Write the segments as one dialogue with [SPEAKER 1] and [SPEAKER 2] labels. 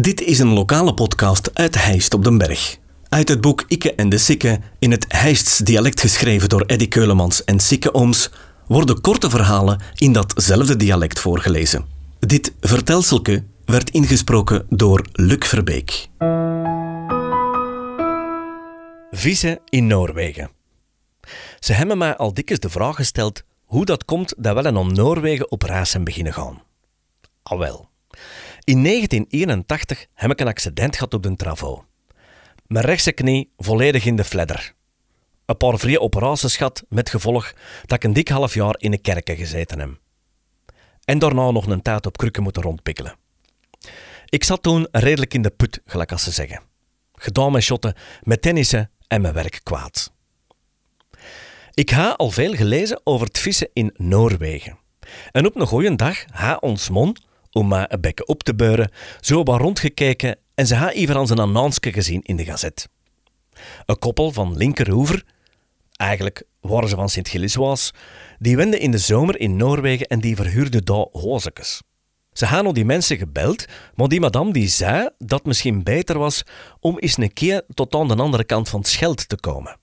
[SPEAKER 1] Dit is een lokale podcast uit Heist op den Berg. Uit het boek Ikke en de Sikke, in het Heists dialect geschreven door Eddy Keulemans en Sikke Ooms, worden korte verhalen in datzelfde dialect voorgelezen. Dit vertelselke werd ingesproken door Luc Verbeek. Vissen in Noorwegen. Ze hebben mij al dikwijls de vraag gesteld hoe dat komt dat we om Noorwegen op zijn beginnen gaan. Al wel. In 1981 heb ik een accident gehad op de travo. Mijn rechtse knie volledig in de fledder. Een paar vrije operaties gehad met gevolg dat ik een dik half jaar in een kerken gezeten heb. En daarna nog een tijd op krukken moeten rondpikkelen. Ik zat toen redelijk in de put, gelijk als ze zeggen. Gedaan met shotten, met tennissen en mijn werk kwaad. Ik ha al veel gelezen over het vissen in Noorwegen. En op een goeie dag ha ons mon, om mij een bekken op te beuren, zo wat rondgekeken en ze ha even aan zijn annonske gezien in de gazet. Een koppel van linkerhoever, eigenlijk waren ze van Sint-Gilles die wenden in de zomer in Noorwegen en die verhuurden daar hozekes. Ze gaan op die mensen gebeld, maar die madame die zei dat het misschien beter was om eens een keer tot aan de andere kant van het Scheld te komen.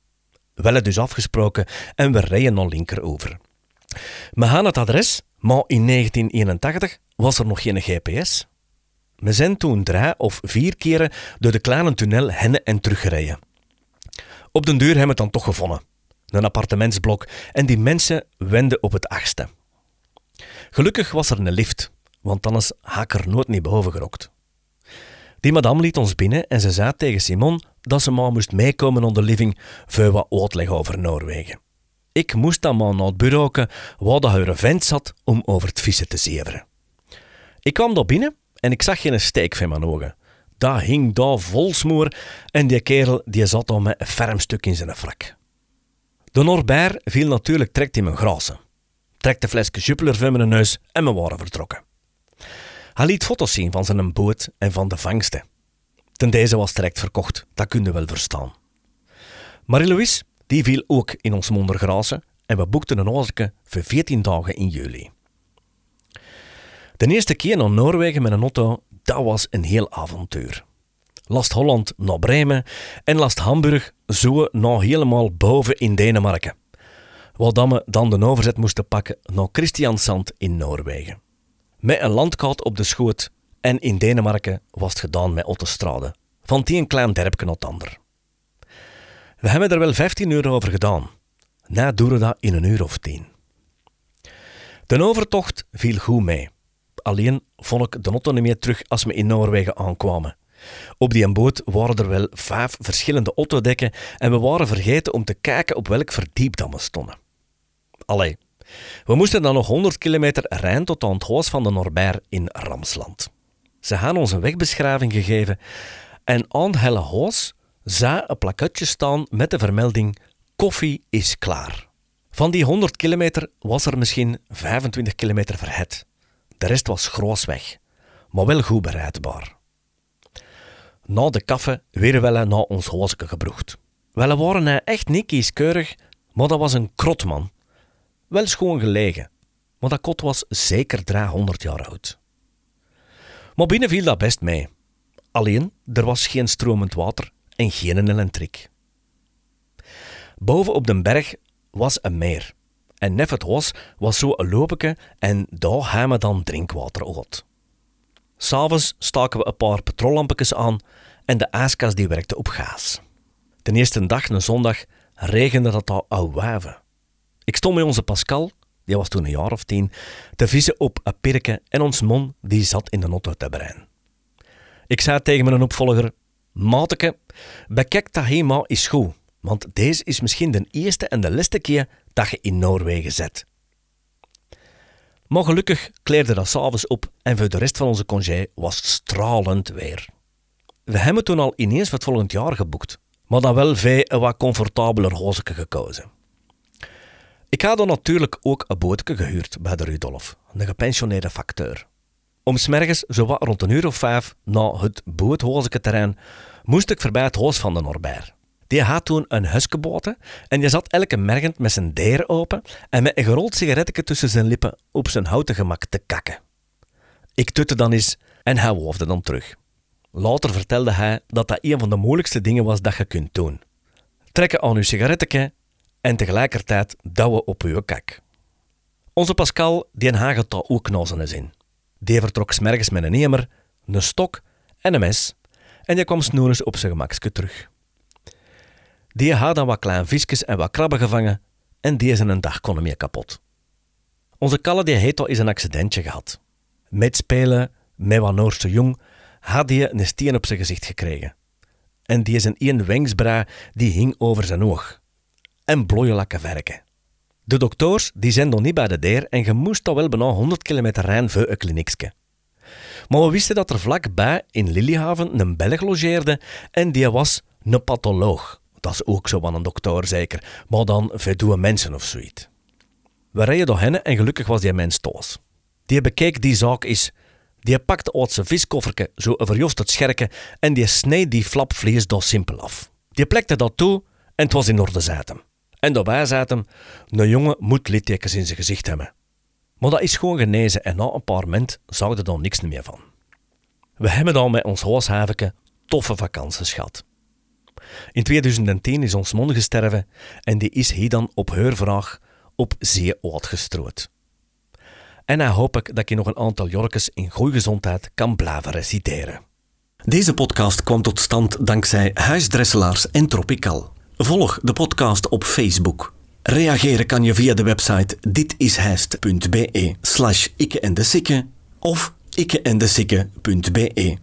[SPEAKER 1] Wel het dus afgesproken en we rijden naar linkerover. We gaan het adres, maar in 1981 was er nog geen GPS. We zijn toen drie of vier keren door de kleine tunnel hennen en teruggereden. Op den deur hebben we het dan toch gevonden. Een appartementsblok en die mensen wenden op het achtste. Gelukkig was er een lift, want anders had ik er nooit niet boven gerokt. Die madame liet ons binnen en ze zei tegen Simon dat ze maar moest meekomen de living voor wat uitleg over Noorwegen. Ik moest dan maar naar het bureau waar de haar vent zat om over het vissen te zeveren. Ik kwam daar binnen en ik zag geen steek van mijn ogen. Daar hing daar vol smoer en die kerel die zat al met een ferm stuk in zijn frak. De Norbert viel natuurlijk trekt in mijn grazen. Trekt de flesje Jupiler van mijn neus en we waren vertrokken. Hij liet foto's zien van zijn boot en van de vangsten. Ten deze was direct verkocht, dat kun je wel verstaan. Marie-Louise, die viel ook in ons mondergrazen en we boekten een oorzaken voor 14 dagen in juli. De eerste keer naar Noorwegen met een auto, dat was een heel avontuur. Last Holland naar Bremen en Last Hamburg zo naar helemaal boven in Denemarken. Waar we dan de overzet moesten pakken naar Christiansand in Noorwegen. Met een landkaart op de schoot en in Denemarken was het gedaan met autostrade. Van die een klein derpje naar ander. We hebben er wel 15 uur over gedaan. Na doen we dat in een uur of tien. De overtocht viel goed mee. Alleen vond ik de auto niet meer terug als we in Noorwegen aankwamen. Op die boot waren er wel vijf verschillende autodekken en we waren vergeten om te kijken op welk verdiep we stonden. Allee, we moesten dan nog 100 kilometer rijden tot aan het huis van de Norbert in Ramsland. Ze hebben ons een wegbeschrijving gegeven en aan het hele huis zou een plaketje staan met de vermelding koffie is klaar. Van die 100 kilometer was er misschien 25 kilometer verhet. De rest was groosweg, maar wel goed bereidbaar. Na de kaffe weer wel naar ons huisje gebroegd. Wel waren hij echt niet kieskeurig, maar dat was een krotman. Wel schoon gelegen, maar dat kot was zeker 300 jaar oud. Maar binnen viel dat best mee. Alleen, er was geen stromend water en geen elektrik. Boven op de berg was een meer. En nef het was, was zo een lopeke en daar hebben we dan drinkwater uit. S'avonds staken we een paar petrollampjes aan en de ijskast die werkte op gas. De eerste dag, een zondag, regende dat al wijven. Ik stond met onze Pascal, die was toen een jaar of tien, te vissen op een pirke en ons mon die zat in de auto te brein. Ik zei tegen mijn opvolger, Mateke, bekijk dat helemaal is goed, want deze is misschien de eerste en de laatste keer dat je in Noorwegen zet. Maar gelukkig kleerde dat s'avonds op en voor de rest van onze congé was het stralend weer. We hebben toen al ineens het volgend jaar geboekt, maar dan wel veel een wat comfortabeler hozeke gekozen. Ik had dan natuurlijk ook een bootje gehuurd bij de Rudolf, een gepensioneerde facteur. Om smergens, zowat rond een uur of vijf, na het terrein, moest ik voorbij het huis van de Norbert. Die had toen een huskeboten en die zat elke mergend met zijn deur open en met een gerold sigaretje tussen zijn lippen op zijn houten gemak te kakken. Ik tutte dan eens en hij woofde dan terug. Later vertelde hij dat dat een van de moeilijkste dingen was dat je kunt doen. Trekken aan uw sigarettetje en tegelijkertijd douwen op uw kak. Onze Pascal, die hagen dat ook nozen in. Die vertrok smergens met een emer, een stok en een mes en die kwam snoerens op zijn gemakske terug. Die had dan wat klein visjes en wat krabben gevangen en die zijn een dag kon meer kapot. Onze Kalle die heeft al eens een accidentje gehad. Met spelen, met wat Noorse jong, had hij een steen op zijn gezicht gekregen. En die is een één wengsbra die hing over zijn oog. En lakken verken. De dokters die zijn nog niet bij de deur en je moest al wel bijna 100 kilometer rijden voor een kliniekje. Maar we wisten dat er vlakbij in Lillyhaven een Belg logeerde en die was een patholoog. Dat is ook zo van een dokter zeker, maar dan voor mensen of zoiets. We reden door hen en gelukkig was die mens thuis. Die bekeek die zaak is. Die pakte uit zijn viskofferke zo verjost het scherken en die sneed die flap vlees door simpel af. Die plekte dat toe en het was in orde zaten. En daarbij zaten, een jongen moet littekens in zijn gezicht hebben. Maar dat is gewoon genezen en na een paar maanden zag er dan niks meer van. We hebben dan met ons huishaveke toffe vakanties gehad. In 2010 is ons mond gesterven en die is hier dan op haar vraag op zeer oud gestrood. En dan hoop ik dat je nog een aantal jorkes in goede gezondheid kan blijven resideren.
[SPEAKER 2] Deze podcast kwam tot stand dankzij Huisdresselaars en Tropical. Volg de podcast op Facebook. Reageren kan je via de website ditishijst.be slash ikke en de of ikkeendesikke.be.